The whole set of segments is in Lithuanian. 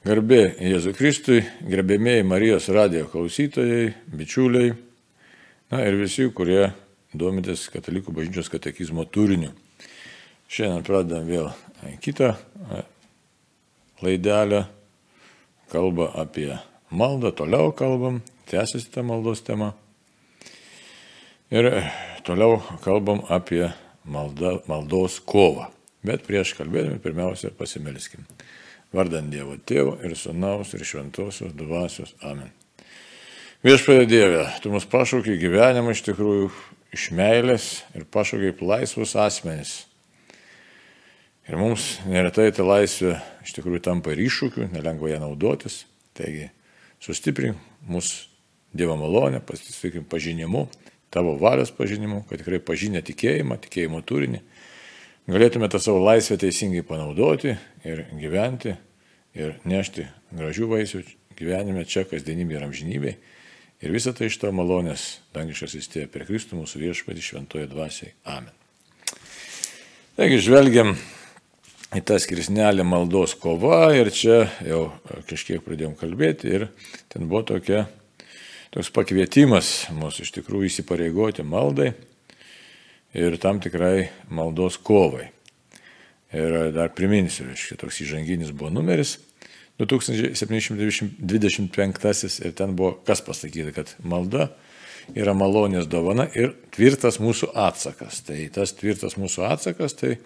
Garbė Jėzui Kristui, gerbėmėjai Marijos radijo klausytojai, bičiuliai, na ir visi, kurie domitės Katalikų bažnyčios katekizmo turiniu. Šiandien pradedam vėl kitą laidelę, kalba apie maldą, toliau kalbam, tęsiasi tą maldos temą. Ir toliau kalbam apie malda, maldos kovą. Bet prieš kalbėdami pirmiausia pasimelskim. Vardant Dievo Tėvo ir Sūnaus ir Šventosios Dvasios. Amen. Viešpatie Dieve, tu mus pašaukiai gyvenimą iš tikrųjų iš meilės ir pašaukiai laisvus asmenys. Ir mums neretai ta laisvė iš tikrųjų tampa ir iššūkiu, nelengva ją naudotis. Taigi, sustiprink mūsų Dievo malonę, pasitikim pažinimu, tavo valios pažinimu, kad tikrai pažinę tikėjimą, tikėjimo turinį, galėtume tą savo laisvę teisingai panaudoti ir gyventi ir nešti gražių vaisių gyvenime čia, kasdienybė ir amžinybė. Ir visą tai iš to malonės dangiškas įstėjo per Kristų mūsų viešpatį šventoje dvasiai. Amen. Taigi žvelgiam į tą skirsnelį maldos kova ir čia jau kažkiek pradėjom kalbėti ir ten buvo tokia, toks pakvietimas mūsų iš tikrųjų įsipareigoti maldai ir tam tikrai maldos kovai. Ir dar priminsiu, reiškia, toks įžanginis buvo numeris 2725 ir ten buvo kas pasakyta, kad malda yra malonės dovana ir tvirtas mūsų atsakas. Tai tas tvirtas mūsų atsakas, tai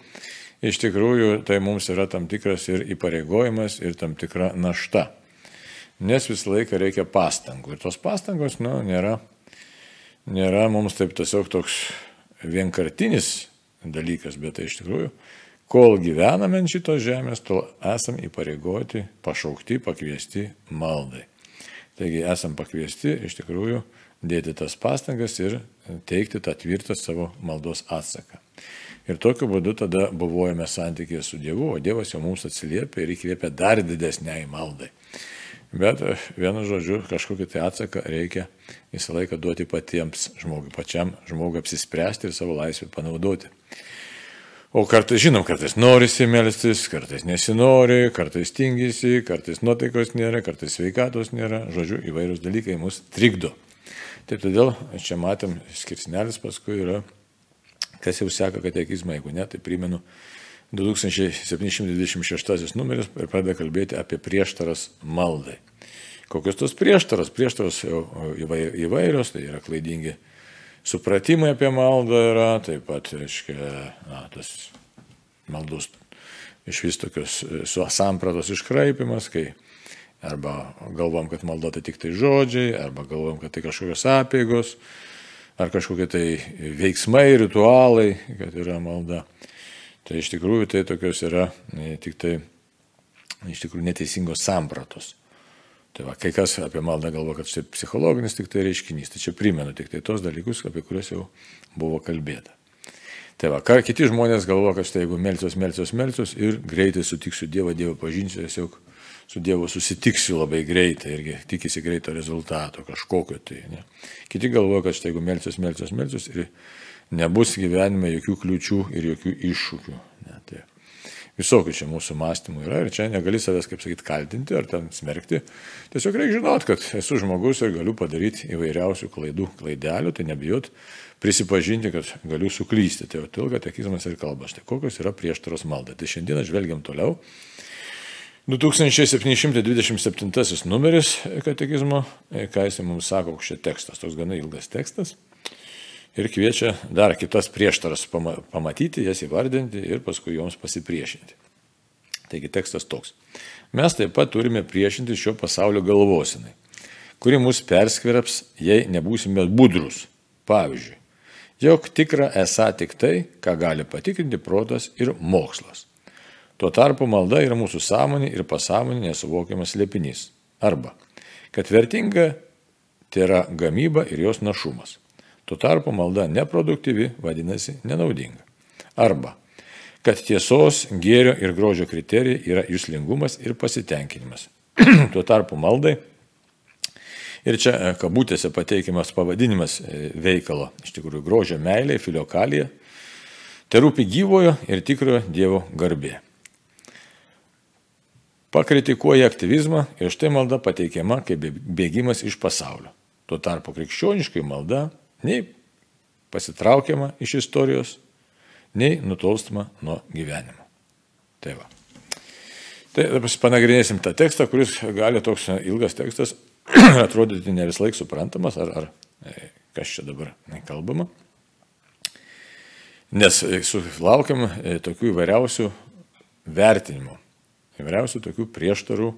iš tikrųjų tai mums yra tam tikras ir įpareigojimas, ir tam tikra našta. Nes visą laiką reikia pastangų. Ir tos pastangos, nu, nėra, nėra mums taip tiesiog toks vienkartinis dalykas, bet tai iš tikrųjų, kol gyvename ant šitos žemės, tol esam įpareigoti, pašaukti, pakviesti maldai. Taigi esam pakviesti iš tikrųjų dėti tas pastangas ir teikti tą tvirtą savo maldos atsaką. Ir tokiu būdu tada buvojame santykėje su Dievu, o Dievas jau mums atsiliepia ir įkvėpia dar didesniai maldai. Bet vienu žodžiu, kažkokį tai atsaką reikia visą laiką duoti patiems žmogui, pačiam žmogui apsispręsti ir savo laisvę panaudoti. O kartais, žinom, kartais norisi melstis, kartais nesinori, kartais tingisi, kartais nuotaikos nėra, kartais sveikatos nėra, žodžiu, įvairūs dalykai mus trikdo. Tai todėl čia matėm, skirsnelis paskui yra, kas jau seka katekizmą, jeigu ne, tai primenu 2726 numeris ir pradeda kalbėti apie prieštaras maldai. Kokios tos prieštaras? Prieštaras įvairios, tai yra klaidingi supratimai apie maldą yra, taip pat, reiškia, na, tas maldos iš vis tokios sampratos iškraipimas, kai arba galvom, kad malda tai tik tai žodžiai, arba galvom, kad tai kažkokios apėgos, ar kažkokie tai veiksmai, ritualai, kad yra malda. Tai iš tikrųjų tai tokios yra ne, tik tai iš tikrųjų neteisingos sampratos. Tai va, kai kas apie maldą galvo, kad čia psichologinis tik tai reiškinys, tai čia primenu tik tai tos dalykus, apie kuriuos jau buvo kalbėta. Tai va, ką kiti žmonės galvo, kad štai jeigu melsiuos, melsiuos, melsiuos ir greitai sutiksiu Dievą, Dievą pažinsiu, tiesiog su Dievu susitiksiu labai greitai irgi tikisi greito rezultato kažkokio tai. Ne. Kiti galvoja, kad štai jeigu melsiuos, melsiuos, melsiuos ir nebus gyvenime jokių kliučių ir jokių iššūkių. Ne, tai visokių čia mūsų mąstymų yra ir čia negali savęs, kaip sakyti, kaltinti ar ten smerkti. Tiesiog reikia žinot, kad esu žmogus ir galiu padaryti įvairiausių klaidų, klaidelių, tai nebijot prisipažinti, kad galiu suklysti. Tai jau tilga tekizmas ir kalba. Štai kokios yra prieštaros malda. Tai šiandieną žvelgiam toliau. 2727 numeris katekizmo, ką jis mums sako, koks čia tekstas, toks gana ilgas tekstas ir kviečia dar kitas prieštaras pamatyti, jas įvardinti ir paskui joms pasipriešinti. Taigi tekstas toks. Mes taip pat turime priešinti šio pasaulio galvosinai, kuri mus perskveraps, jei nebūsime budrus. Pavyzdžiui, jog tikra esą tik tai, ką gali patikrinti protas ir mokslas. Tuo tarpu malda yra mūsų sąmonė ir pasąmonė nesuvokiamas liepinys. Arba, kad vertinga tai yra gamyba ir jos našumas. Tuo tarpu malda neproduktyvi, vadinasi, nenaudinga. Arba, kad tiesos, gėrio ir grožio kriterijai yra jūslingumas ir pasitenkinimas. Tuo tarpu maldai, ir čia e, kabutėse pateikiamas pavadinimas e, veikalo, iš tikrųjų grožio meilė, filiokalija, tai rūpi gyvojo ir tikrojo Dievo garbė. pakritikuoja aktyvizmą ir štai malda pateikiama kaip bėgimas iš pasaulio. Tuo tarpu krikščioniškai malda nei pasitraukiama iš istorijos, nei nutolstama nuo gyvenimo. Tai va. Tai dabar panagrinėsim tą tekstą, kuris gali toks ilgas tekstas atrodyti ne vis laik suprantamas, ar, ar e, kas čia dabar kalbama. Nes e, sulaukiam e, tokių įvairiausių vertinimų, įvairiausių tokių prieštarų,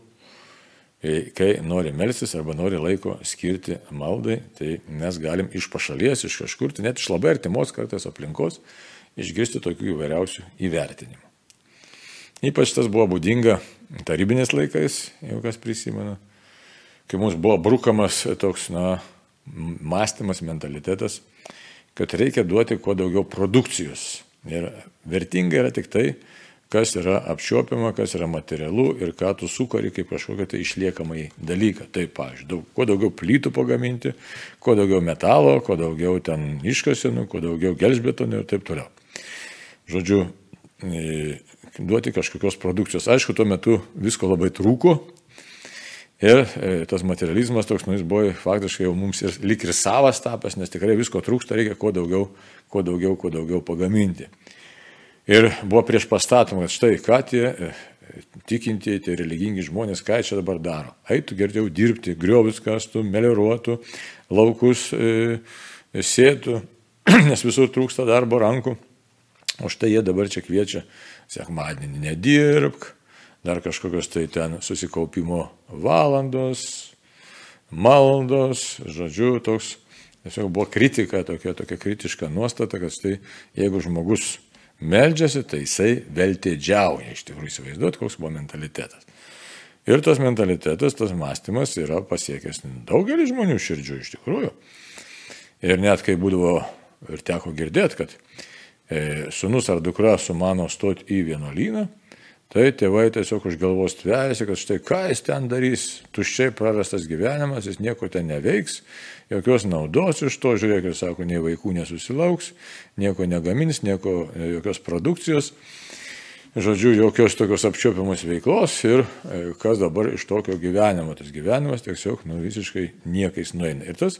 kai nori melstis arba nori laiko skirti maldai, tai mes galim iš pašalies, iš kažkur, tai net iš labai artimos kartais aplinkos, išgirsti tokių įvairiausių įvertinimų. Ypač tas buvo būdinga tarybinės laikais, jau kas prisimena, kai mums buvo brukamas toks, na, mąstymas, mentalitetas, kad reikia duoti kuo daugiau produkcijos. Ir vertinga yra tik tai, kas yra apčiuopiama, kas yra materialu ir ką tu sukari kaip kažkokią tai išliekamai dalyką. Taip, pavyzdžiui, daug, kuo daugiau plytų pagaminti, kuo daugiau metalo, kuo daugiau ten iškasenų, kuo daugiau gelžbetonų ir taip toliau. Žodžiu, e, duoti kažkokios produkcijos. Aišku, tuo metu visko labai trūko, Ir e, tas materializmas toks, nu, jis buvo faktiškai jau mums ir lik ir savas tapęs, nes tikrai visko trūksta, reikia kuo daugiau, kuo daugiau, kuo daugiau pagaminti. Ir buvo prieš pastatymą, kad štai ką tie e, tikintieji, tie religingi žmonės, ką čia dabar daro. Eitų geriau dirbti, griovis kastų, melioruotų, laukus e, sėtų, nes visur trūksta darbo rankų. O štai jie dabar čia kviečia, sekmadienį nedirbk, dar kažkokios tai ten susikaupimo valandos, maldos, žodžiu, toks, tiesiog buvo kritika, tokia, tokia kritiška nuostata, kad tai jeigu žmogus meldžiasi, tai jisai veltėdžiauja, iš tikrųjų įsivaizduot, koks buvo mentalitetas. Ir tas mentalitetas, tas mąstymas yra pasiekęs daugelį žmonių širdžių iš tikrųjų. Ir net kai būdavo ir teko girdėti, kad e, sunus ar dukra sumano stoti į vienuolyną, Tai tėvai tiesiog už galvos tveriasi, kad štai ką jis ten darys, tuščiai prarastas gyvenimas, jis nieko ten neveiks, jokios naudos iš to, žiūrėk, ir sako, nei vaikų nesusilauks, nieko negamins, nieko, jokios produkcijos žodžiu, jokios tokios apčiopiamos veiklos ir e, kas dabar iš tokio gyvenimo. Tas gyvenimas tiesiog nu, visiškai niekais nueina. Ir tas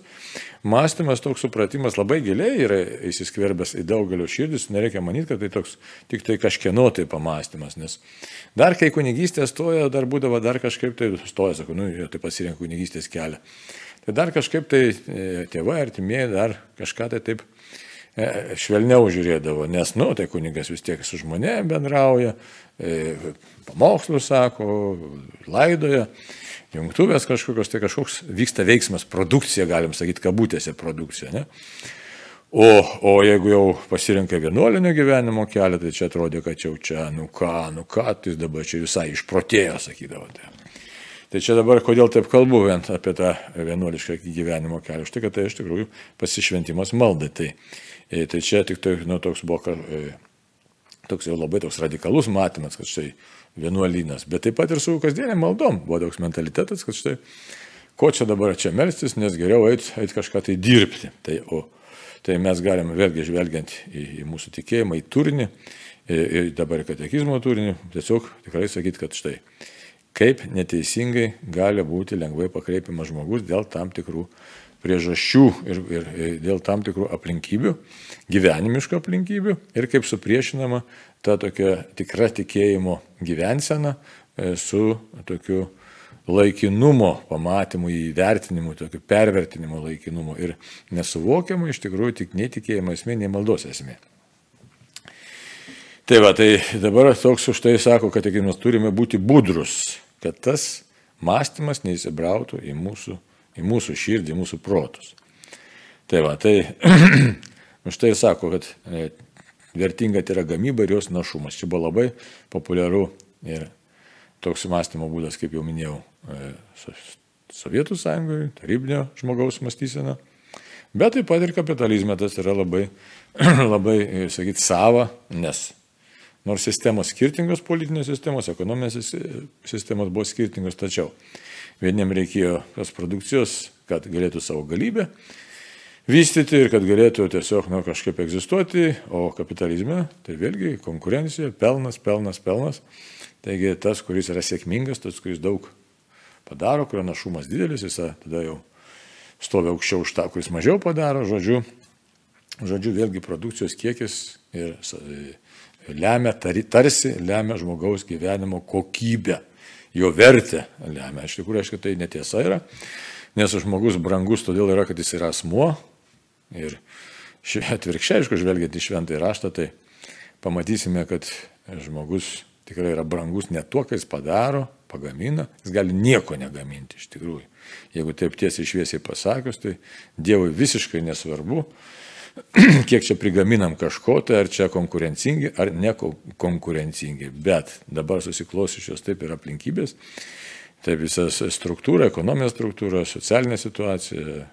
mąstymas, toks supratimas labai giliai yra įsiskverbęs į daugelio širdis, nereikia manyti, kad tai toks tik tai kažkieno tai pamastymas, nes dar kai kunigystė stoja, dar būdavo dar kažkaip tai stoja, sakau, nu, tai pasirinko kunigystės kelią. Tai dar kažkaip tai e, tėvai, artimieji, dar kažką tai taip švelniau žiūrėdavo, nes, nu, tai kunigas vis tiek su žmonėmis bendrauja, e, pamokslus sako, laidoja, jungtuvės kažkokios, tai kažkoks vyksta veiksmas, produkcija, galim sakyti, kabutėse produkcija. Ne? O, o jeigu jau pasirinka vienuolinio gyvenimo kelią, tai čia atrodė, kad jau čia, nu ką, nu ką, tai dabar čia visai išprotėjo, sakydavo. Tai. Tai čia dabar kodėl taip kalbu apie tą vienuolišką gyvenimo kelią. Štai, kad tai iš tikrųjų pasišventimas maldai. Tai E, tai čia tik tai, nu, toks buvo e, toks jau labai toks radikalus matymas, kad štai vienuolynas, bet taip pat ir su kasdienėm maldom buvo toks mentalitetas, kad štai ko čia dabar čia melstis, nes geriau eiti eit kažką tai dirbti. Tai, o, tai mes galime vėlgi žvelgiant į, į mūsų tikėjimą, į turinį, ir dabar į katekizmo turinį, tiesiog tikrai sakyti, kad štai kaip neteisingai gali būti lengvai pakreipiamas žmogus dėl tam tikrų priežasčių ir, ir, dėl tam tikrų aplinkybių, gyvenimiškų aplinkybių ir kaip supriešinama ta tokia tikra tikėjimo gyvensena e, su tokiu laikinumo pamatymu, įvertinimu, tokiu pervertinimu laikinumo ir nesuvokiamu iš tikrųjų tik netikėjimo esmė, nei maldos esmė. Tai va, tai dabar toks už tai sako, kad mes turime būti budrus, kad tas mąstymas neįsibrautų į mūsų į mūsų širdį, į mūsų protus. Tai va, tai už tai sako, kad e, vertinga tai yra gamyba ir jos našumas. Čia buvo labai populiaru ir toks mąstymo būdas, kaip jau minėjau, e, Sovietų sąjungoje, tarybinio žmogaus mąstysena. Bet taip pat ir kapitalizme tas yra labai, labai e, sakyti, sava, nes nors sistemos skirtingos, politinės sistemos, ekonominės sistemos buvo skirtingos, tačiau Vieniem reikėjo tos produkcijos, kad galėtų savo galybę vystyti ir kad galėtų tiesiog nu, kažkaip egzistuoti, o kapitalizme tai vėlgi konkurencija, pelnas, pelnas, pelnas. Taigi tas, kuris yra sėkmingas, tas, kuris daug padaro, kurio našumas didelis, jis tada jau stovi aukščiau už tą, kuris mažiau padaro, žodžiu, žodžiu vėlgi produkcijos kiekis ir lemia, tarsi lemia žmogaus gyvenimo kokybę, jo vertę lemia. Iš tikrųjų, aišku, tai netiesa yra, nes žmogus brangus todėl yra, kad jis yra asmuo ir atvirkščiai, aišku, žvelgiant į šventąjį raštą, tai pamatysime, kad žmogus tikrai yra brangus ne tuo, ką jis padaro, pagamina, jis gali nieko negaminti iš tikrųjų. Jeigu taip tiesiai šviesiai pasakius, tai Dievui visiškai nesvarbu, kiek čia prigaminam kažko, tai ar čia konkurencingi, ar nekonkurencingi. Bet dabar susiklosyšios taip ir aplinkybės, taip visas struktūra, ekonominė struktūra, socialinė situacija,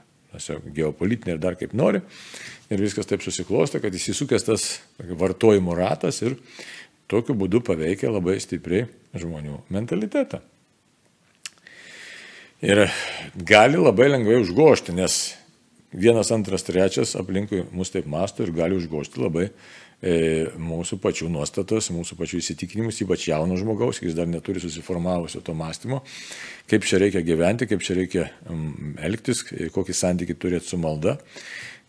geopolitinė ir dar kaip nori. Ir viskas taip susiklosto, kad įsisukęs tas vartojimo ratas ir tokiu būdu paveikia labai stipriai žmonių mentalitetą. Ir gali labai lengvai užgošti, nes vienas, antras, trečias aplinkui mus taip masto ir gali užgošti labai e, mūsų pačių nuostatas, mūsų pačių įsitikinimus, ypač jauno žmogaus, jis dar neturi susiformavusio to mąstymo, kaip čia reikia gyventi, kaip čia reikia um, elgtis, kokį santykį turėti su malda.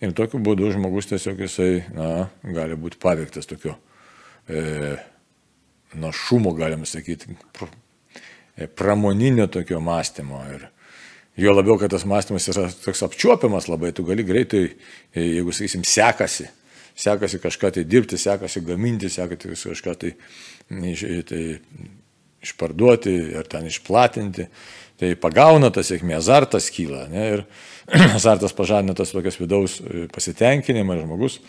Ir tokiu būdu žmogus tiesiog jisai na, gali būti paveiktas tokio e, našumo, galim sakyti, e, pramoninio tokio mąstymo. Ir jo labiau, kad tas mąstymas yra toks apčiuopiamas labai, tu gali greitai, e, jeigu, sakysim, sekasi, sekasi kažką tai dirbti, sekasi gaminti, sekasi kažką tai, tai išparduoti ar ten išplatinti, tai pagauna tas sėkmė, azartas kyla. Ne, ir azartas pažadina tas tokias vidaus e, pasitenkinimą ir žmogus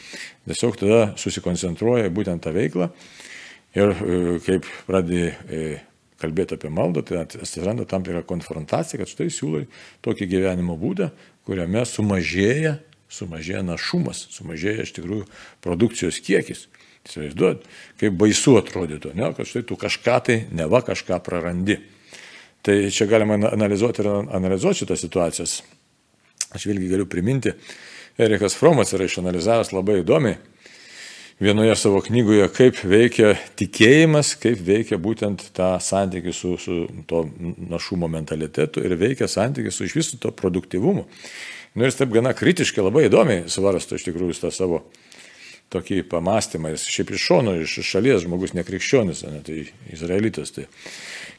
tiesiog tada susikoncentruoja būtent tą veiklą Ir e, kaip pradėjai e, kalbėti apie maldą, tai atsiranda tam tikra konfrontacija, kad štai siūlai tokį gyvenimo būdą, kuriame sumažėja, sumažėja našumas, sumažėja iš tikrųjų produkcijos kiekis. Įsivaizduot, kaip baisu atrodytų, ne, kad štai tu kažką tai, neva kažką prarandi. Tai čia galima analizuoti ir analizuoti šitas situacijas. Aš vėlgi galiu priminti, Erikas Fromas yra išanalizavęs labai įdomiai vienoje savo knygoje, kaip veikia tikėjimas, kaip veikia būtent tą santykį su, su to našumo mentalitetu ir veikia santykį su iš viso to produktivumu. Nu ir jis taip gana kritiškai, labai įdomiai svarsto iš tikrųjų tą savo tokį pamastymą. Jis šiaip iš šono, iš šalies žmogus nekrikščionis, ne, tai izraelitas. Tai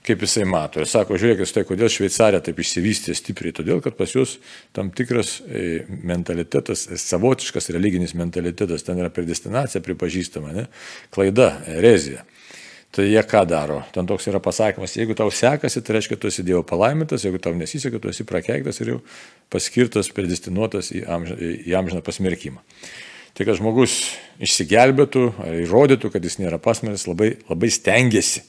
kaip jisai mato. Ir sako, žiūrėkit, tai kodėl Šveicarija taip išsivystė stipriai, todėl kad pas jūs tam tikras e, mentalitetas, savotiškas religinis mentalitetas, ten yra predestinacija pripažįstama, ne? klaida, erezija. Tai jie ką daro? Ten toks yra pasakymas, jeigu tau sekasi, tai reiškia, tu esi Dievo palaimintas, jeigu tau nesiseka, tu esi prakeiktas ir jau paskirtas, predestinuotas į, amž į amžiną pasmerkimą. Tai kad žmogus išsigelbėtų ar įrodytų, kad jis nėra pasmeris, labai, labai stengiasi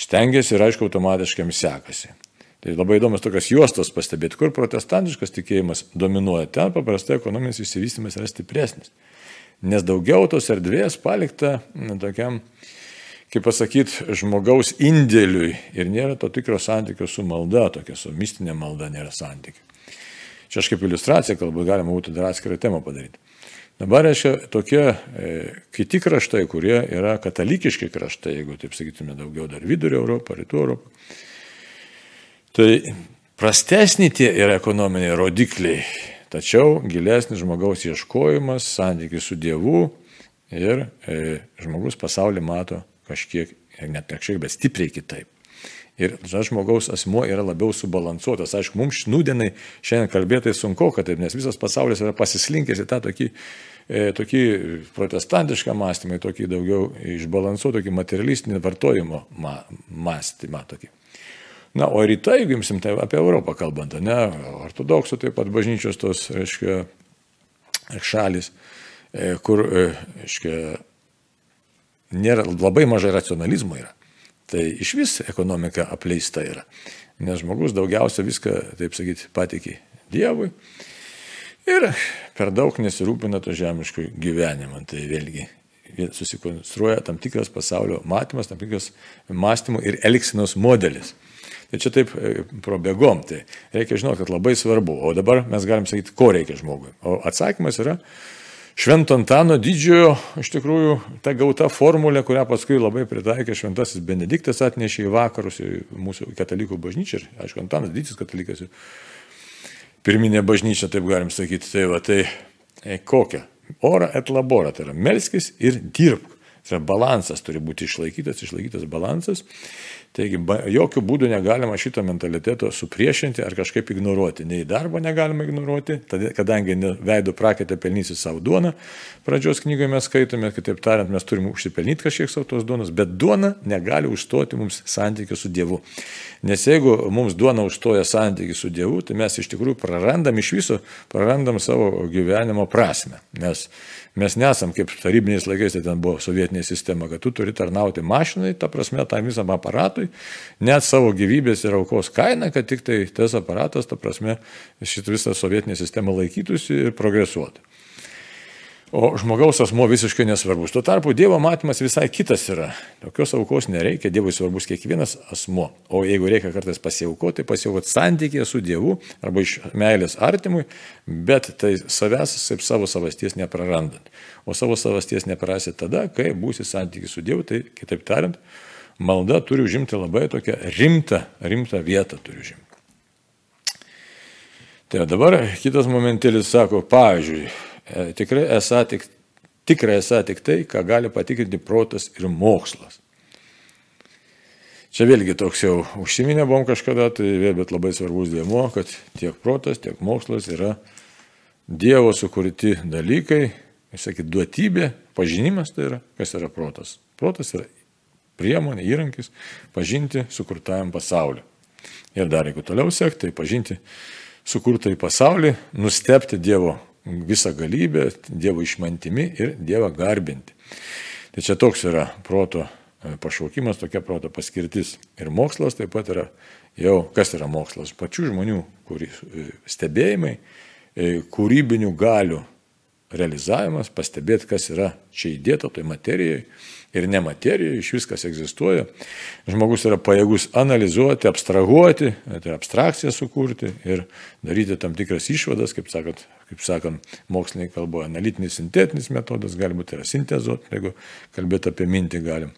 stengiasi ir aišku automatiškai jiems sekasi. Tai labai įdomus tokios juostos pastebėti, kur protestantiškas tikėjimas dominuoja. Ten paprastai ekonominis išsivystymas yra stipresnis. Nes daugiau tos erdvės palikta na, tokiam, kaip pasakyti, žmogaus indėliui ir nėra to tikro santykio su malda, tokia su mistinė malda nėra santykio. Čia aš kaip iliustraciją kalbu, galima būtų dar atskirą temą padaryti. Dabar, reiškia, tokie e, kiti kraštai, kurie yra katalikiški kraštai, jeigu taip sakytume daugiau dar vidurio Europą, rytų Europą. Tai prastesni tie yra ekonominiai rodikliai, tačiau gilesnis žmogaus ieškojimas, santykis su Dievu ir e, žmogus pasaulį mato kažkiek, net kažkiek, bet stipriai kitaip. Ir tas žmogaus asmuo yra labiau subalansuotas. Aišku, mums šnūdienai šiandien kalbėti sunku, kad taip, nes visas pasaulis yra pasislinkęs į tą tokį, e, tokį protestantišką mąstymą, tokį daugiau išbalansuotą, tokį materialistinį vartojimo ma, mąstymą. Tokį. Na, o rytai, jeigu imsim tai apie Europą kalbant, ne, ortodoksų taip pat bažnyčios tos, reiškia, šalis, e, kur, e, reiškia, nėra, labai mažai racionalizmo yra. Tai iš vis ekonomika apleista yra. Nes žmogus daugiausia viską, taip sakyti, patikė Dievui. Ir per daug nesirūpina to žemiškų gyvenimą. Tai vėlgi susikonstruoja tam tikras pasaulio matymas, tam tikras mąstymo ir elgsenos modelis. Tai čia taip e, probėgom, tai reikia žinoti, kad labai svarbu. O dabar mes galim sakyti, ko reikia žmogui. O atsakymas yra Švento Antano didžiojo, iš tikrųjų, ta gauta formulė, kurią paskui labai pritaikė Šventasis Benediktas atnešė į vakarus, į mūsų katalikų bažnyčią. Ir, aišku, Antanas didis katalikas, pirminė bažnyčia, taip galim sakyti. Tai va, tai e, kokia? Ora et labora, tai yra melskis ir dirbk. Tai balansas turi būti išlaikytas, išlaikytas balansas. Taigi, jokių būdų negalima šito mentaliteto supriešinti ar kažkaip ignoruoti. Nei darbo negalima ignoruoti, kadangi veido praketę pelnysi savo duoną, pradžios knygoje mes skaitome, kitaip tariant, mes turime užsipelnyti kažkiek savo tos duonos, bet duona negali užstoti mums santykių su Dievu. Nes jeigu mums duona užstoja santykių su Dievu, tai mes iš tikrųjų prarandam iš viso, prarandam savo gyvenimo prasme. Nes Mes nesam kaip tarybiniais laikais, tai ten buvo sovietinė sistema, kad tu turi tarnauti mašinai, ta prasme, tam visam aparatui, net savo gyvybės ir aukos kainą, kad tik tai tas aparatas, ta prasme, šitą visą sovietinę sistemą laikytųsi ir progresuotų o žmogaus asmo visiškai nesvarbus. Tuo tarpu Dievo matymas visai kitas yra. Tokios aukos nereikia, Dievui svarbus kiekvienas asmo. O jeigu reikia kartais pasiaukoti, pasiaukoti santykėje su Dievu arba iš meilės artimui, bet tai savęs kaip savo savasties neprarandant. O savo savasties neprarasi tada, kai būsi santykiai su Dievu, tai kitaip tariant, malda turi užimti labai tokią rimtą, rimtą vietą turi užimti. Tai dabar kitas momentėlis sako, pavyzdžiui, tikrai esą tik, tikrai esą tik tai, ką gali patikrinti protas ir mokslas. Čia vėlgi toks jau užsiminė buvom kažkada, tai vėl, bet labai svarbus dėmo, kad tiek protas, tiek mokslas yra Dievo sukurti dalykai, sakyti, duotybė, pažinimas tai yra, kas yra protas. Protas yra priemonė, įrankis pažinti sukurtajam pasauliu. Ir dar jeigu toliau sekti, tai pažinti sukurtąjį pasaulį, nustepti Dievo visą galybę, Dievo išmantimi ir Dievą garbinti. Tai čia toks yra proto e, pašaukimas, tokia proto paskirtis. Ir mokslas taip pat yra jau, kas yra mokslas, pačių žmonių kuri, e, stebėjimai, e, kūrybinių galių realizavimas, pastebėti, kas yra čia įdėta toj materijai ir ne materijoje, iš viskas egzistuoja. Žmogus yra pajėgus analizuoti, abstrahuoti, tai abstrakciją sukurti ir daryti tam tikras išvadas, kaip sakant, kaip sakant moksliniai kalboje, analitinis, sintetinis metodas, galbūt yra sintezuoti, jeigu kalbėti apie mintį galim.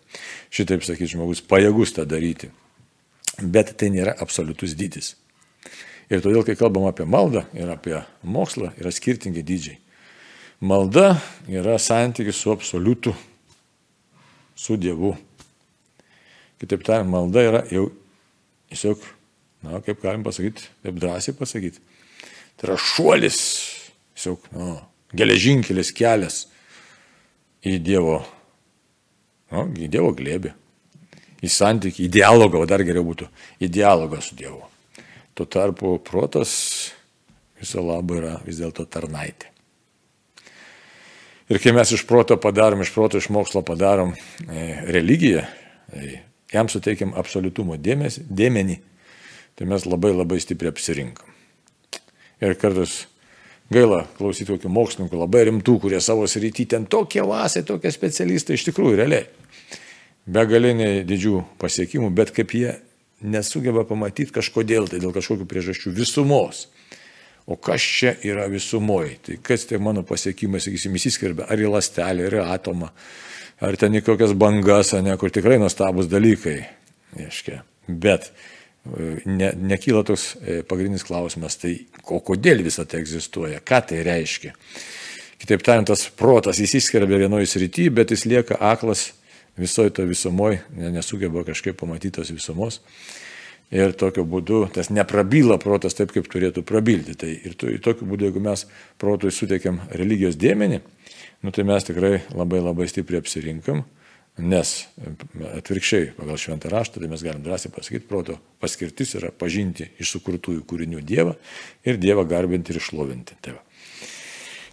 Šitaip sakyti, žmogus pajėgus tą daryti. Bet tai nėra absoliutus dydis. Ir todėl, kai kalbam apie maldą ir apie mokslą, yra skirtingi dydžiai. Malda yra santykis su absoliutu su Dievu. Kitaip tariant, malda yra jau tiesiog, na, kaip galim pasakyti, taip drąsiai pasakyti. Tai yra šuolis, tiesiog, na, geležinkelis kelias į Dievo, na, į Dievo glėbį, į santykį, į dialogą, o dar geriau būtų, į dialogą su Dievu. Tuo tarpu protas viso labo yra vis dėlto tarnaitė. Ir kai mes iš proto padarom, iš proto, iš mokslo padarom e, religiją, e, jam suteikiam absoliutumo dėmesį, dėmenį, tai mes labai labai stipriai apsirinkam. Ir kartais gaila klausyti tokių mokslininkų, labai rimtų, kurie savo srity ten tokie vasai, tokie specialistai, iš tikrųjų realiai. Begaliniai didžių pasiekimų, bet kaip jie nesugeba pamatyti kažkodėl, tai dėl kažkokių priežasčių visumos. O kas čia yra visumoji? Tai kas tie mano pasiekimai, sakysim, įsiskirbia ar į lastelę, ar į atomą, ar ten į kokias bangas, ne, kur tikrai nuostabus dalykai. Reiškia. Bet ne, nekyla toks e, pagrindinis klausimas, tai o kodėl visą tai egzistuoja, ką tai reiškia. Kitaip tariant, tas protas įsiskirbia vienoje srityje, bet jis lieka aklas visoje to visumoje, nesugeba kažkaip pamatyti tos visumos ir tokiu būdu tas neprabyla protas taip, kaip turėtų prabilti. Tai ir to, tokiu būdu, jeigu mes protui suteikiam religijos dėmenį, nu, tai mes tikrai labai labai stipriai apsirinkam, nes atvirkščiai, pagal šventą raštą, tai mes galim drąsiai pasakyti, proto paskirtis yra pažinti iš sukurtųjų kūrinių Dievą ir Dievą garbinti ir išlovinti. Tai va.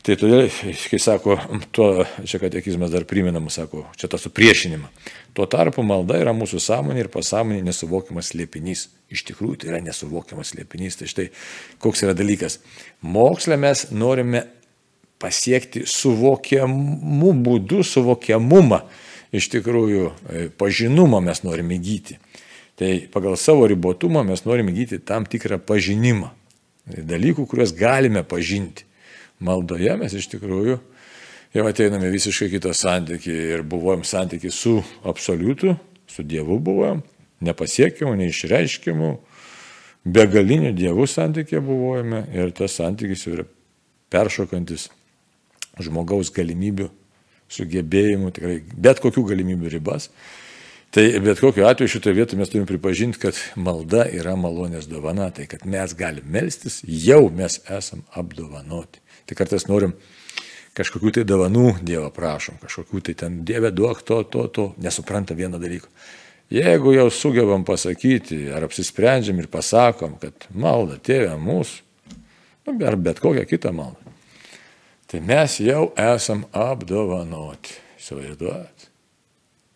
Tai todėl, kai sako, tuo, čia katekizmas dar priminam, sako, čia tą supriešinimą. Tuo tarpu malda yra mūsų sąmonė ir pasąmonė nesuvokiamas liepinys. Iš tikrųjų, tai yra nesuvokiamas liepinys. Tai štai koks yra dalykas. Mokslę mes norime pasiekti suvokiamų būdų, suvokiamumą. Iš tikrųjų, e, pažinumą mes norime įgyti. Tai pagal savo ribotumą mes norime įgyti tam tikrą pažinimą. Dalykų, kuriuos galime pažinti maldoje mes iš tikrųjų jau ateiname visiškai kitą santykį ir buvom santykį su absoliutu, su Dievu buvom, nepasiekiamu, neišreiškiamu, begaliniu Dievu santykė buvome ir tas santykis yra peršokantis žmogaus galimybių, sugebėjimų, tikrai bet kokių galimybių ribas. Tai bet kokiu atveju šitoje vietoje mes turime pripažinti, kad malda yra malonės dovana, tai kad mes galime melstis, jau mes esam apdovanoti. Tai kartais norim kažkokių tai dovanų Dievo prašom, kažkokių tai ten Dieve duok to, to, to, nesupranta vieno dalyko. Jeigu jau sugebam pasakyti ar apsisprendžiam ir pasakom, kad malda tėvė mūsų, nu, ar bet kokią kitą maldą, tai mes jau esam apdovanoti. Įsivaizduojat?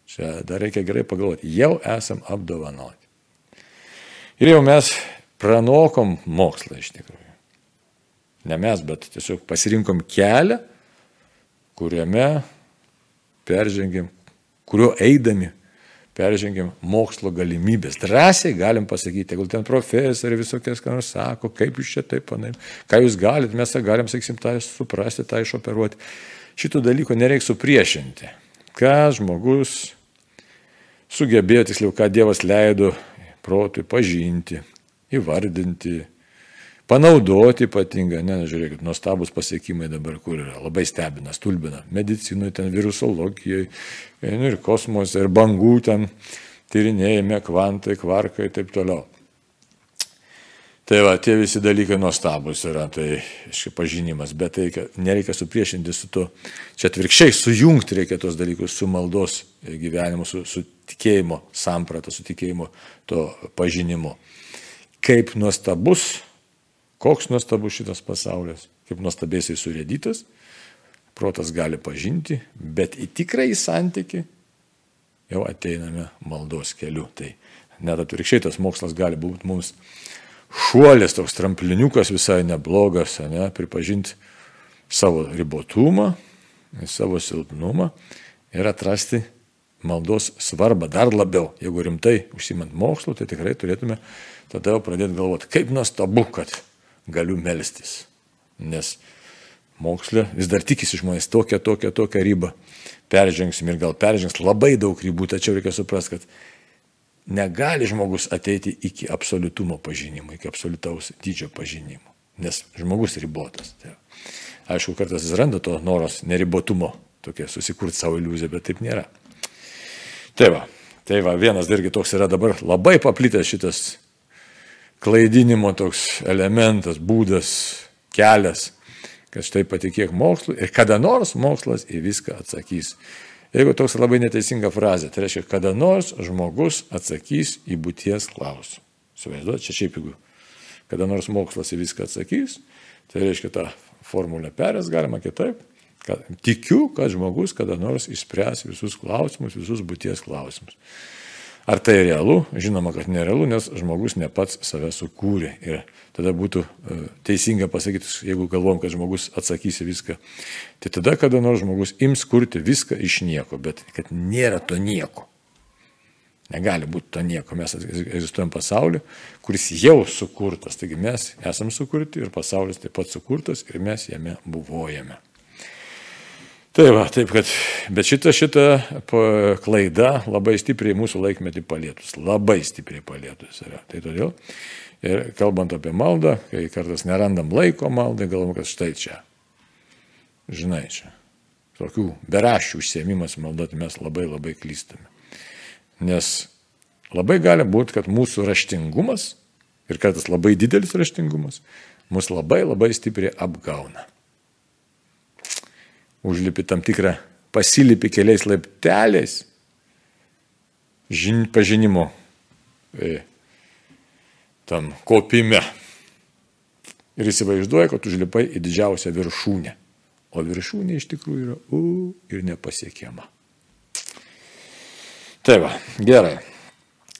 Čia dar reikia gerai pagalvoti. Jau esam apdovanoti. Ir jau mes pranokom mokslą iš tikrųjų. Ne mes, bet tiesiog pasirinkom kelią, kuriame peržengėm, kuriuo eidami peržengėm mokslo galimybės. Drąsiai galim pasakyti, jeigu ten profesoriai visokias ką nors sako, kaip jūs čia taip panai, ką jūs galite, mes galim, sakysim, tą suprasti, tą išoperuoti. Šitų dalykų nereikia supriešinti. Ką žmogus sugebėjo, tiksliau, ką Dievas leido protui pažinti, įvardinti, panaudoti ypatingą, ne, žiūrėkit, nuostabus pasiekimai dabar, kur yra, labai stebina, stulbina, medicinoje, ten virusologijoje, nu, ir kosmose, ir bangų ten tyrinėjame, kvantai, kvarkai ir taip toliau. Tai va, tie visi dalykai nuostabus yra, tai iškai pažinimas, bet tai nereikia supriešinti su to, čia atvirkščiai sujungti reikia tos dalykus su maldos gyvenimu, su, su tikėjimo samprata, su tikėjimo to pažinimu. Kaip nuostabus Koks nuostabus šitas pasaulis, kaip nuostabiai surėdytas, protas gali pažinti, bet į tikrąjį santyki jau ateiname maldos keliu. Tai net atvirkščiai tas mokslas gali būti mums šuolis, toks trampliniukas visai neblogas, ne, pripažinti savo ribotumą, savo silpnumą ir atrasti maldos svarbą dar labiau. Jeigu rimtai užsimant mokslu, tai tikrai turėtume tada jau pradėti galvoti, kaip nuostabu, kad galiu melstis. Nes moksle vis dar tikisi žmonės tokią, tokią, tokią ribą. Peržengsim ir gal peržengs labai daug ribų, tačiau reikia suprasti, kad negali žmogus ateiti iki absoliutumo pažinimo, iki absoliutaus dydžio pažinimo. Nes žmogus ribotas. Tai, aišku, kartais jis randa to noros neribotumo, tokia susikurti savo iliuziją, bet taip nėra. Tai va, tai va, vienas irgi toks yra dabar labai paplitęs šitas klaidinimo toks elementas, būdas, kelias, kad štai patikėk mokslu ir kada nors mokslas į viską atsakys. Jeigu toks labai neteisinga frazė, tai reiškia, kada nors žmogus atsakys į būties klausimą. Suvaizduot, čia šiaip jeigu kada nors mokslas į viską atsakys, tai reiškia tą formulę perės galima kitaip. Kad, tikiu, kad žmogus kada nors išspręs visus klausimus, visus būties klausimus. Ar tai realu? Žinoma, kad nerealu, nes žmogus ne pats save sukūrė. Ir tada būtų e, teisinga pasakyti, jeigu galvom, kad žmogus atsakys į viską, tai tada kada nors žmogus ims kurti viską iš nieko, bet kad nėra to nieko. Negali būti to nieko. Mes egzistuojam pasauliu, kuris jau sukurtas. Taigi mes esame sukurti ir pasaulis taip pat sukurtas ir mes jame buvojame. Tai va, taip kad, bet šita, šita klaida labai stipriai mūsų laikmetį palėtus, labai stipriai palėtus yra. Tai todėl, ir kalbant apie maldą, kai kartais nerandam laiko maldai, galvom, kad štai čia, žinai čia, tokių beraščių užsiemimas maldoti mes labai labai klystame. Nes labai gali būti, kad mūsų raštingumas, ir kartais labai didelis raštingumas, mus labai labai stipriai apgauna užlipi tam tikrą, pasilipi keliais laipteliais žin, pažinimo e, tam kopime. Ir įsivaizduoja, kad užlipai į didžiausią viršūnę. O viršūnė iš tikrųjų yra u ir nepasiekiama. Tai va, gerai.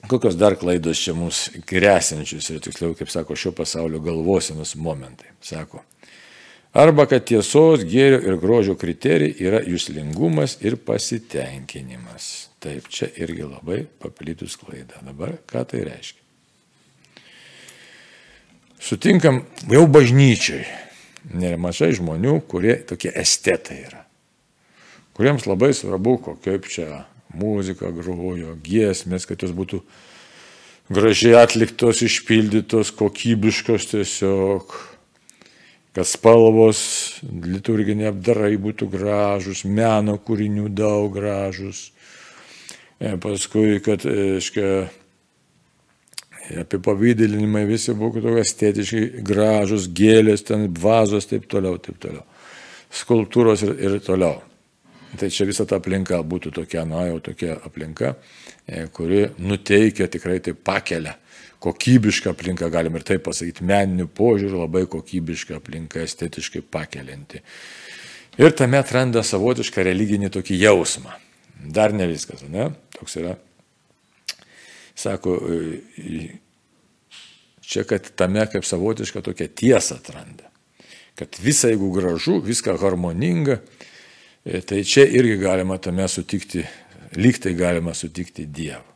Kokios dar klaidos čia mums grėsinčius ir tiksliau, kaip sako, šio pasaulio galvosenos momentai. Sako, Arba kad tiesos, gėrio ir grožio kriterijai yra jūslingumas ir pasitenkinimas. Taip, čia irgi labai paplitus klaida. Dabar ką tai reiškia? Sutinkam jau bažnyčiai nemažai žmonių, kurie tokie estetai yra. kuriems labai svarbu, kaip čia muzika grojo, giesmės, kad jos būtų gražiai atliktos, išpildytos, kokybiškos tiesiog, kad spalvos, liturginiai apdarai būtų gražus, meno kūrinių daug gražus. E, paskui, kad, aiškiai, apie pavydelinimai visi tokie estetiškai gražus, gėlės, ten vazos, taip toliau, taip toliau. Skulptūros ir, ir toliau. Tai čia visa ta aplinka būtų tokia, na jau tokia aplinka, e, kuri nuteikia tikrai tai pakelia. Kokybiška aplinka, galim ir taip pasakyti, meninių požiūrių labai kokybiška aplinka, estetiškai pakelianti. Ir tame atranda savotišką religinį tokį jausmą. Dar ne viskas, ne? Toks yra. Sako, čia, kad tame kaip savotišką tokią tiesą atranda. Kad visa, jeigu gražu, viską harmoninga, E, tai čia irgi galima tame sutikti, lygtai galima sutikti Dievą.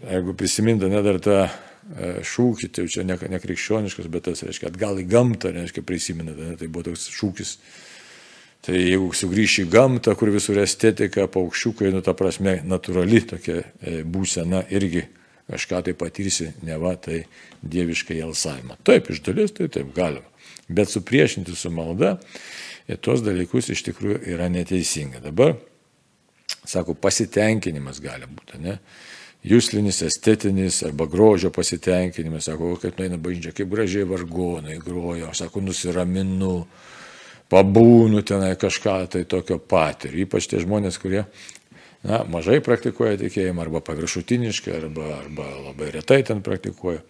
Jeigu prisimintume dar tą e, šūkį, tai čia ne, ne krikščioniškas, bet tas reiškia atgal į gamtą, reiškia prisiminate, tai buvo toks šūkis. Tai jeigu sugrįši į gamtą, kur visur estetika, paukščiukai, nu ta prasme, natūrali tokia e, būsena irgi kažką tai patirsi, ne va, tai dieviškai alsavimą. Taip, iš dalies tai taip galima. Bet supriešinti su malda ir tos dalykus iš tikrųjų yra neteisinga. Dabar, sako, pasitenkinimas gali būti, ne? Jūslinis, estetinis arba grožio pasitenkinimas, sako, kaip nueina bažnyčia, kaip gražiai vargonai grojo, sako, nusiraminu, pabūnu tenai kažką tai tokio patiriu. Ypač tie žmonės, kurie na, mažai praktikuoja tikėjimą arba paviršutiniškai, arba, arba labai retai ten praktikuoja.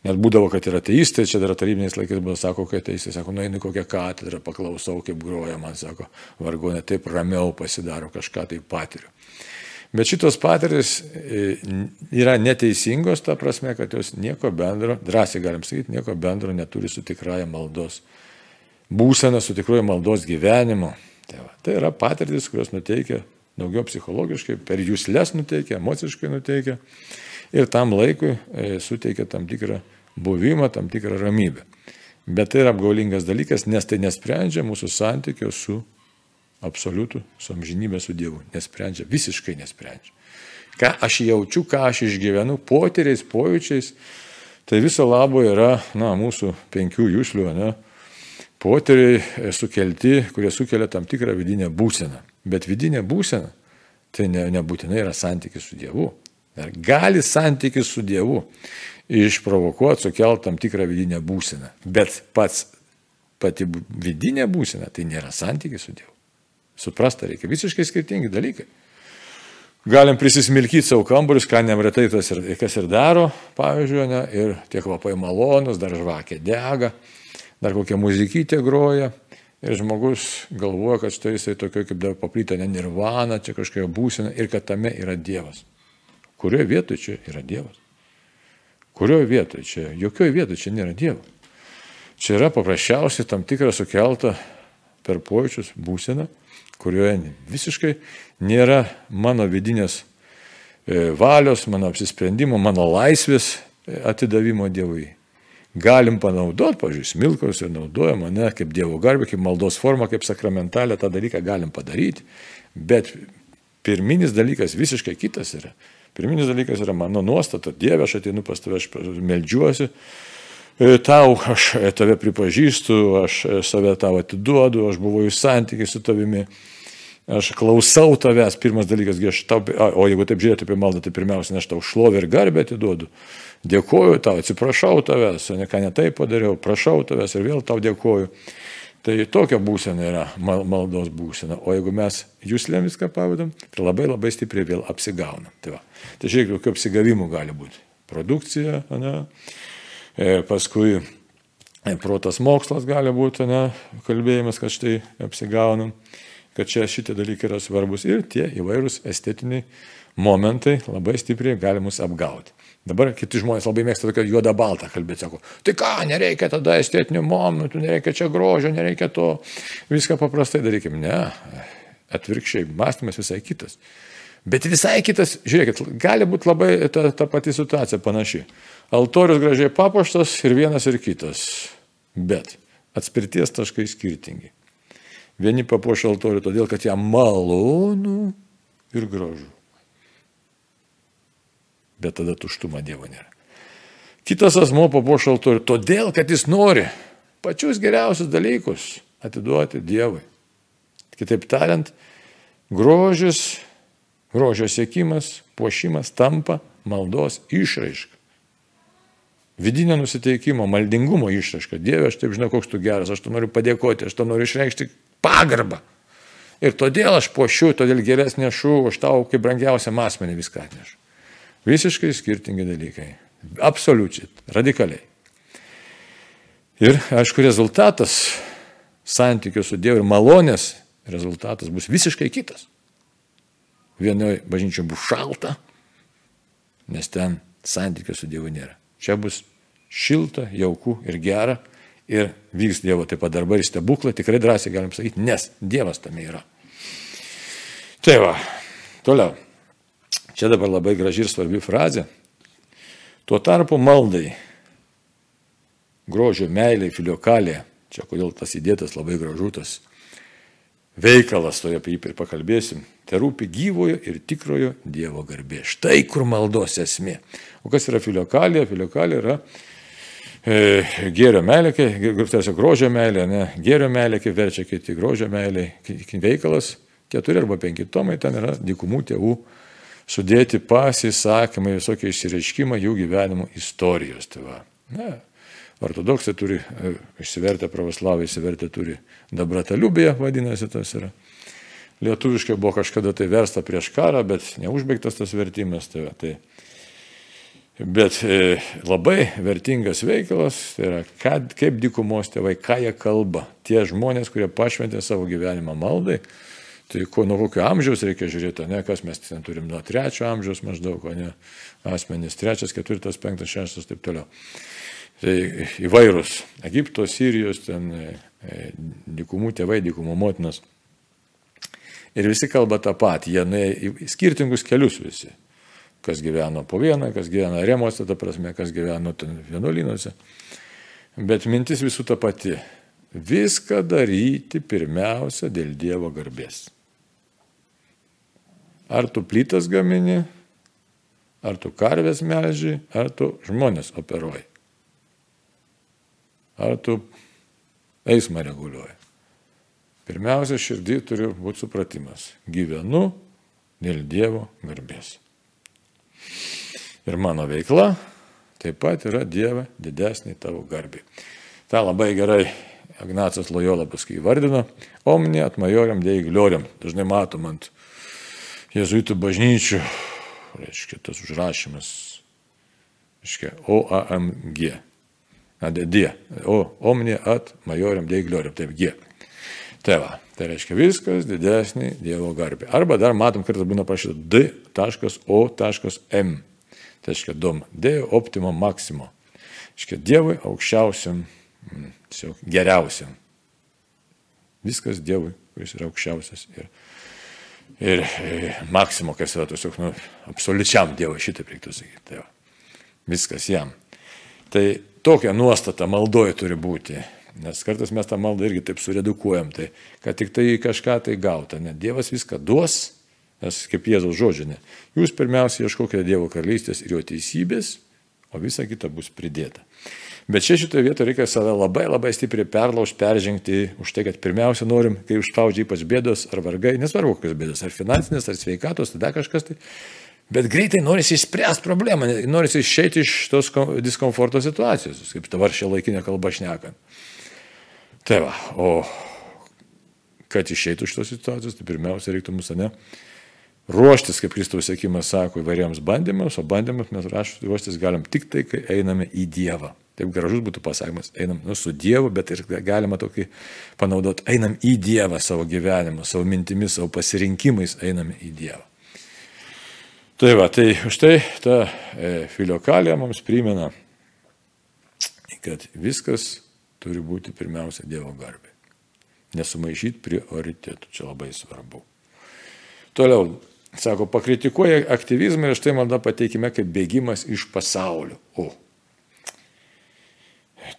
Net būdavo, kad ir ateistai, čia dar tarybiniais laikais buvo, sako, kad ateistai, sako, nueinu kokią katedrą, paklausau, kaip groja, man sako, vargonė taip ramiau pasidaro, kažką tai patiriu. Bet šitos patirtis e, yra neteisingos, ta prasme, kad jos nieko bendro, drąsiai galim sakyti, nieko bendro neturi su tikrąją maldos būsena, su tikroju maldos gyvenimu. Tai, va, tai yra patirtis, kurios nuteikia daugiau psichologiškai, per jūslės nuteikia, emociškai nuteikia ir tam laikui e, suteikia tam tikrą buvimą, tam tikrą ramybę. Bet tai yra apgaulingas dalykas, nes tai nesprendžia mūsų santykio su absoliutų, su amžinybė, su Dievu. Nesprendžia, visiškai nesprendžia. Ką aš jaučiu, ką aš išgyvenu, potyriais, pojūčiais, tai viso labo yra, na, mūsų penkių jūšlių, ne, potyriai sukelti, kurie sukelia tam tikrą vidinę būseną. Bet vidinė būsena tai ne, nebūtinai yra santykis su Dievu. Gali santykis su Dievu išprovokuoti, sukelti tam tikrą vidinę būseną. Bet pats pati vidinė būsena tai nėra santykis su Dievu. Suprasta reikia visiškai skirtingi dalykai. Galim prisismilkyti savo kambarius, ką nemretai tas ir, kas ir daro, pavyzdžiui, ne, ir tie kvapai malonus, dar žvakė dega, dar kokia muzikytė groja. Ir žmogus galvoja, kad štai jisai tokio kaip dar paplyta ne nirvana, čia kažkokia būsena ir kad tame yra Dievas. Kurioje vietoje čia yra Dievas? Kurioje vietoje čia? Jokioje vietoje čia nėra Dievo. Čia yra paprasčiausiai tam tikra sukelta per pojūčius būsena, kurioje visiškai nėra mano vidinės e, valios, mano apsisprendimo, mano laisvės e, atidavimo Dievui. Galim panaudoti, pažiūrėjau, smilkos ir naudojam mane kaip Dievo garbė, kaip maldos forma, kaip sakramentalė, tą dalyką galim padaryti, bet pirminis dalykas visiškai kitas yra. Pirminis dalykas yra mano nuostata. Dieve, aš ateinu pas tave, aš meldžiuosi. E, tau, aš tave pripažįstu, aš save tau atiduodu, aš buvau į santykiai su tavimi. Aš klausau tavęs, pirmas dalykas, aš tau, o jeigu taip žiūrėti apie maldą, tai pirmiausia, aš tau šlovę ir garbę atiduodu. Dėkoju tau, atsiprašau tavęs, ne ką netai padariau, prašau tavęs ir vėl tau dėkoju. Tai tokia būsena yra maldos būsena. O jeigu mes jūslėm viską pavadom, tai labai labai stipriai vėl apsigaunam. Tai, va. tai žiūrėk, kokių apsigavimų gali būti. Produkcija, ne? E, paskui e, protas mokslas gali būti, ne? kalbėjimas, kad štai apsigaunam, kad čia šitie dalykai yra svarbus ir tie įvairūs estetiniai momentai labai stipriai gali mus apgauti. Dabar kiti žmonės labai mėgsta tokia juoda balta kalbėti, sako, tai ką, nereikia tada estetinių momentų, nereikia čia grožio, nereikia to, viską paprastai darykim. Ne, atvirkščiai, mąstymas visai kitas. Bet visai kitas, žiūrėkit, gali būti labai ta, ta pati situacija panaši. Altorius gražiai papuoštas ir vienas ir kitas. Bet atspirties taškai skirtingi. Vieni papuošia altorių todėl, kad jam malonu ir gražu. Bet tada tuštuma Dievo nėra. Kitas asmo papuošia altorių todėl, kad jis nori pačius geriausius dalykus atiduoti Dievui. Kitaip tariant, grožis, grožio siekimas, puošimas tampa maldos išraiška. Vidinio nusiteikimo, maldingumo išraiška. Dieve, aš taip žinau, koks tu geras, aš tu noriu padėkoti, aš tu noriu išreikšti pagarbą. Ir todėl aš puošiu, todėl gėlės nešu, už tau kaip brangiausiam asmenį viską atnešu. Visiškai skirtingi dalykai. Absoliučiai, radikaliai. Ir aišku, rezultatas santykių su Dievu ir malonės rezultatas bus visiškai kitas. Vienoje bažnyčioje bus šalta, nes ten santykių su Dievu nėra. Čia bus šilta, jauku ir gera ir vyks Dievo taip pat darbai ir stebuklai, tikrai drąsiai galim sakyti, nes Dievas tame yra. Tai va, toliau. Čia dabar labai graži ir svarbi frazė. Tuo tarpu maldai, grožio meiliai, filiokalė, čia kodėl tas įdėtas labai gražutas veikalas, toje apie jį ir pakalbėsim, tai rūpi gyvojo ir tikrojo Dievo garbė. Štai kur maldos esmė. O kas yra filiokalė? Filiokalė yra gėrio meilė, tiesiog grožio meilė, ne, gėrio meilė, kaip verčia kiti grožio meilė, veikalas, keturi arba penki tomai, ten yra dykumų tėvų sudėti pasisakymai, visokie išsireiškimai jų gyvenimo istorijos. Tai va. Na, ortodoksai turi, e, išsivertę pravoslavai, išsivertę turi dabrataliubėje, vadinasi tas yra. Lietuviškai buvo kažkada tai versta prieš karą, bet neužbaigtas tas vertimas. Tai, va, tai, bet e, labai vertingas veikalas, tai yra kad, kaip dikumos tėvai, ką jie kalba. Tie žmonės, kurie pašventė savo gyvenimą maldai, Tai ko, nuo kokio amžiaus reikia žiūrėti, ne, kas mes ten turim nuo trečio amžiaus maždaug, o ne asmenys, trečias, ketvirtas, penktas, šeštas ir taip toliau. Tai įvairūs Egipto, Sirijos, ten dikumų tėvai, dikumų motinas. Ir visi kalba tą patį, jie nuėjo į skirtingus kelius visi. Kas gyveno po vieną, kas gyveno remuose, ta prasme, kas gyveno ten vienuolynuose. Bet mintis visų ta pati. Viską daryti pirmiausia dėl Dievo garbės. Ar tu plytas gamini, ar tu karvės melži, ar tu žmonės operuoji ar tu eismą reguliuoji. Pirmiausia, širdį turi būti supratimas. Gyvenu dėl Dievo garbės. Ir mano veikla taip pat yra Dieve didesnė tavo garbė. Ta labai gerai Ignacas Lojola paskui įvardino, omni atmajoriam dėjai glioriam. Dažnai matom ant jezuitų bažnyčių, reiškia, tas užrašymas, reiškia, OAMG D. O omni at majoriam dei gloriam, taip G. Tai va, tai reiškia viskas didesnį Dievo garbė. Arba dar matom, kartais būna parašyta D.O.M. Tai reiškia dom, Deo optimo maximo. Reiškia Dievui aukščiausiam, mm, tiesiog geriausiam. Viskas Dievui, kuris yra aukščiausias. Ir, ir, ir maksimo, kas yra tiesiog nu, absoliučiam Dievui, šitaip reiktų sakyti. Tai va, viskas jam. Tai tokia nuostata maldoje turi būti. Nes kartais mes tą maldą irgi taip suredukuojam, tai kad tik tai kažką tai gauta. Ne, Dievas viską duos, nes kaip Jėzaus žodžiai, ne. Jūs pirmiausia ieškokite Dievo karalystės ir jo teisybės, o visa kita bus pridėta. Bet čia šitoje vietoje reikia save labai labai stipriai perlaužti, peržengti už tai, kad pirmiausia norim, kai užspaudžia ypač bėdos ar vargai, nesvarbu kokios bėdos, ar finansinės, ar sveikatos, tada kažkas tai Bet greitai norisi išspręsti problemą, norisi išeiti iš tos diskomforto situacijos, kaip dabar šią laikinę kalbą šnekant. Tai va, o kad išeitų iš tos situacijos, tai pirmiausia reiktų mūsų ne ruoštis, kaip Kristaus sėkimas sako, įvairiems bandymams, o bandymus mes ruoštis galim tik tai, kai einame į Dievą. Taip gražus būtų pasakymas, einam nu, su Dievu, bet ir galima tokį panaudoti, einam į Dievą savo gyvenimą, savo mintimis, savo pasirinkimais einame į Dievą. Tai va, tai štai ta e, filiokalė mums primena, kad viskas turi būti pirmiausia Dievo garbė. Nesumaišyti prioritėtų, čia labai svarbu. Toliau, sako, pakritikuoja aktyvizmą ir štai malda pateikime kaip bėgimas iš pasaulio. O.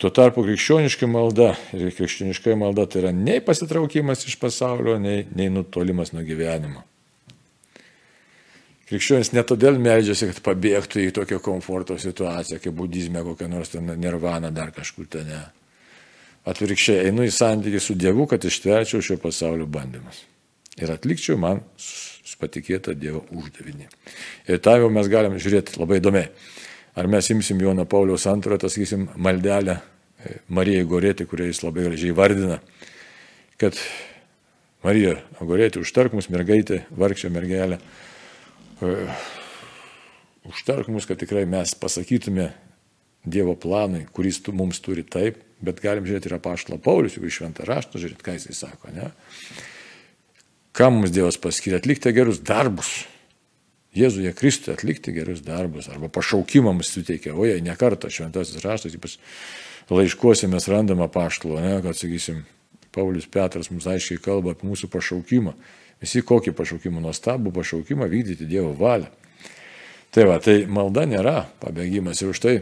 Tuo tarpu krikščioniška malda ir krikščioniška malda tai yra nei pasitraukimas iš pasaulio, nei, nei nutolimas nuo gyvenimo. Krikščionis ne todėl meldžiasi, kad pabėgtų į tokią komforto situaciją, kaip budizme, kokią nors ten nirvana dar kažkur ten. Ne. Atvirkščiai einu į santykį su Dievu, kad ištverčiau šio pasaulio bandymus. Ir atlikčiau man patikėtą Dievo uždavinį. Ir tą jau mes galim žiūrėti labai įdomiai. Ar mes imsim Joną Pauliaus antrojo, tas sakysim, maldelę e, Marijai Gorėti, kurią jis labai gražiai vardina, kad Marija Gorėti užtark mus mergaitė, vargšė mergelė užtark mus, kad tikrai mes pasakytume Dievo planui, kuris tu mums turi taip, bet galim žiūrėti ir apaštalą Paulius, jeigu šventą raštą žiūrėti, ką jisai sako, ne? Kam mums Dievas paskiria atlikti gerus darbus? Jėzuje Kristuje atlikti gerus darbus arba pašaukimą mums suteikia, o jei ne kartą šventasis raštas, ypač laiškuose mes randame apaštalą, ne, kad, sakysim, Paulius Petras mums aiškiai kalba apie mūsų pašaukimą. Visi kokį pašaukimą, nuostabų pašaukimą vykdyti Dievo valią. Tai va, tai malda nėra pabėgimas ir už tai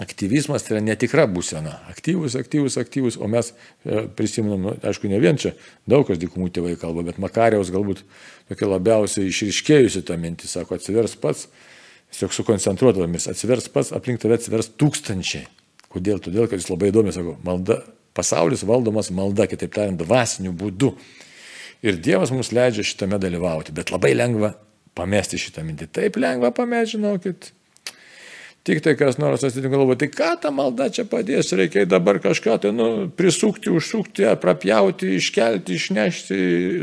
aktyvizmas tai yra netikra būsena. Aktyvus, aktyvus, aktyvus, o mes e, prisiminam, nu, aišku, ne vien čia, daug kas dykumų tėvai kalba, bet Makariaus galbūt tokia labiausiai išriškėjusi ta mintis, sako, atsivers pats, tiesiog sukoncentruodamis, atsivers pats, aplink tave atsivers tūkstančiai. Kodėl? Todėl, kad jis labai įdomi, sako, malda, pasaulis valdomas malda, kitaip tariant, dvasiniu būdu. Ir Dievas mums leidžia šitame dalyvauti, bet labai lengva pamesti šitą mintį. Taip lengva pamesti, žinokit. Tik tai kas nors atsitinka galvo, tai ką ta malda čia padės, reikia dabar kažką tai nu, prisukti, užsukti, prapjauti, iškelti, išnešti,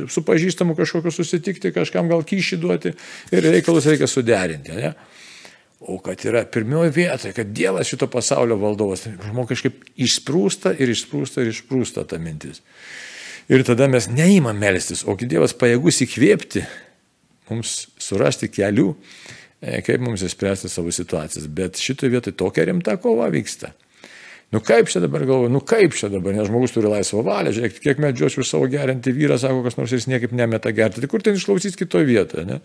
su pažįstamu kažkokiu susitikti, kažkam gal kyšį duoti ir reikalus reikia suderinti. Ne? O kad yra pirmioji vietoje, kad Dievas šito pasaulio valdovas, žmogus kažkaip išsprūsta ir išsprūsta ir išsprūsta ta mintis. Ir tada mes neįmam melstis, o Dievas pajėgus įkvėpti, mums surasti kelių, kaip mums įspręsti savo situacijas. Bet šitoje vietoje tokia rimta kova vyksta. Nu kaip čia dabar galvoju, nu kaip čia dabar, nes žmogus turi laisvą valią, žiūrėkit, kiek medžiočiau už savo gerinti vyrą, sako kas nors ir jis niekaip nemeta gerti, tai kur ten išklausys kitoje vietoje, ne?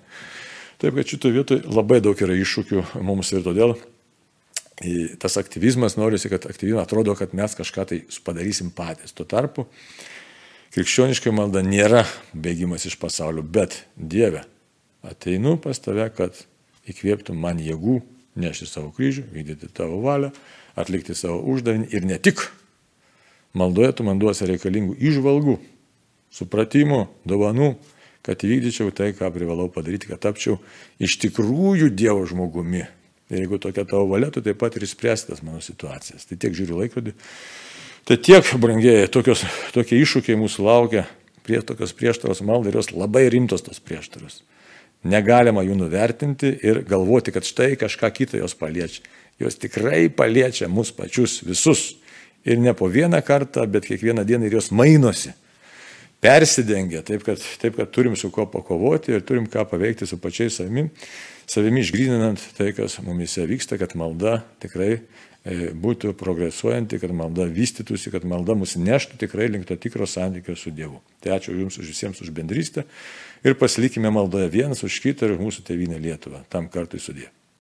Taip, kad šitoje vietoje labai daug yra iššūkių mums ir todėl tas aktyvizmas norisi, kad aktyvizmas atrodo, kad mes kažką tai padarysim patys. Tuo tarpu Krikščioniška malda nėra bėgimas iš pasaulio, bet Dieve, ateinu pas tave, kad įkvėptum man jėgų nešti savo kryžių, vykdyti tavo valią, atlikti savo uždavinį ir ne tik. Maldoje tu man duosi reikalingų išvalgų, supratimų, dovanų, kad įvykdyčiau tai, ką privalau padaryti, kad tapčiau iš tikrųjų Dievo žmogumi. Ir jeigu tokia tavo valia, tu taip pat ir įspręstas mano situacijas. Tai tiek žiūriu laikrodį. Tai tiek, brangieji, tokios, tokie iššūkiai mūsų laukia, prie tokios prieštaros maldai ir jos labai rimtos tos prieštaros. Negalima jų nuvertinti ir galvoti, kad štai kažką kitą jos paliečia. Jos tikrai paliečia mus pačius visus. Ir ne po vieną kartą, bet kiekvieną dieną ir jos mainosi. Persidengia, taip kad, taip kad turim su kuo pakovoti ir turim ką paveikti su pačiais savimi, savimi išgrininant tai, kas mumise vyksta, kad malda tikrai E, būtų progresuojanti, kad malda vystytųsi, kad malda mus neštų tikrai link to tikro santykio su Dievu. Tai ačiū Jums už visiems už bendrystę ir pasilikime maldoje vienas už kitą ir mūsų tėvynę Lietuvą. Tam kartui sudė.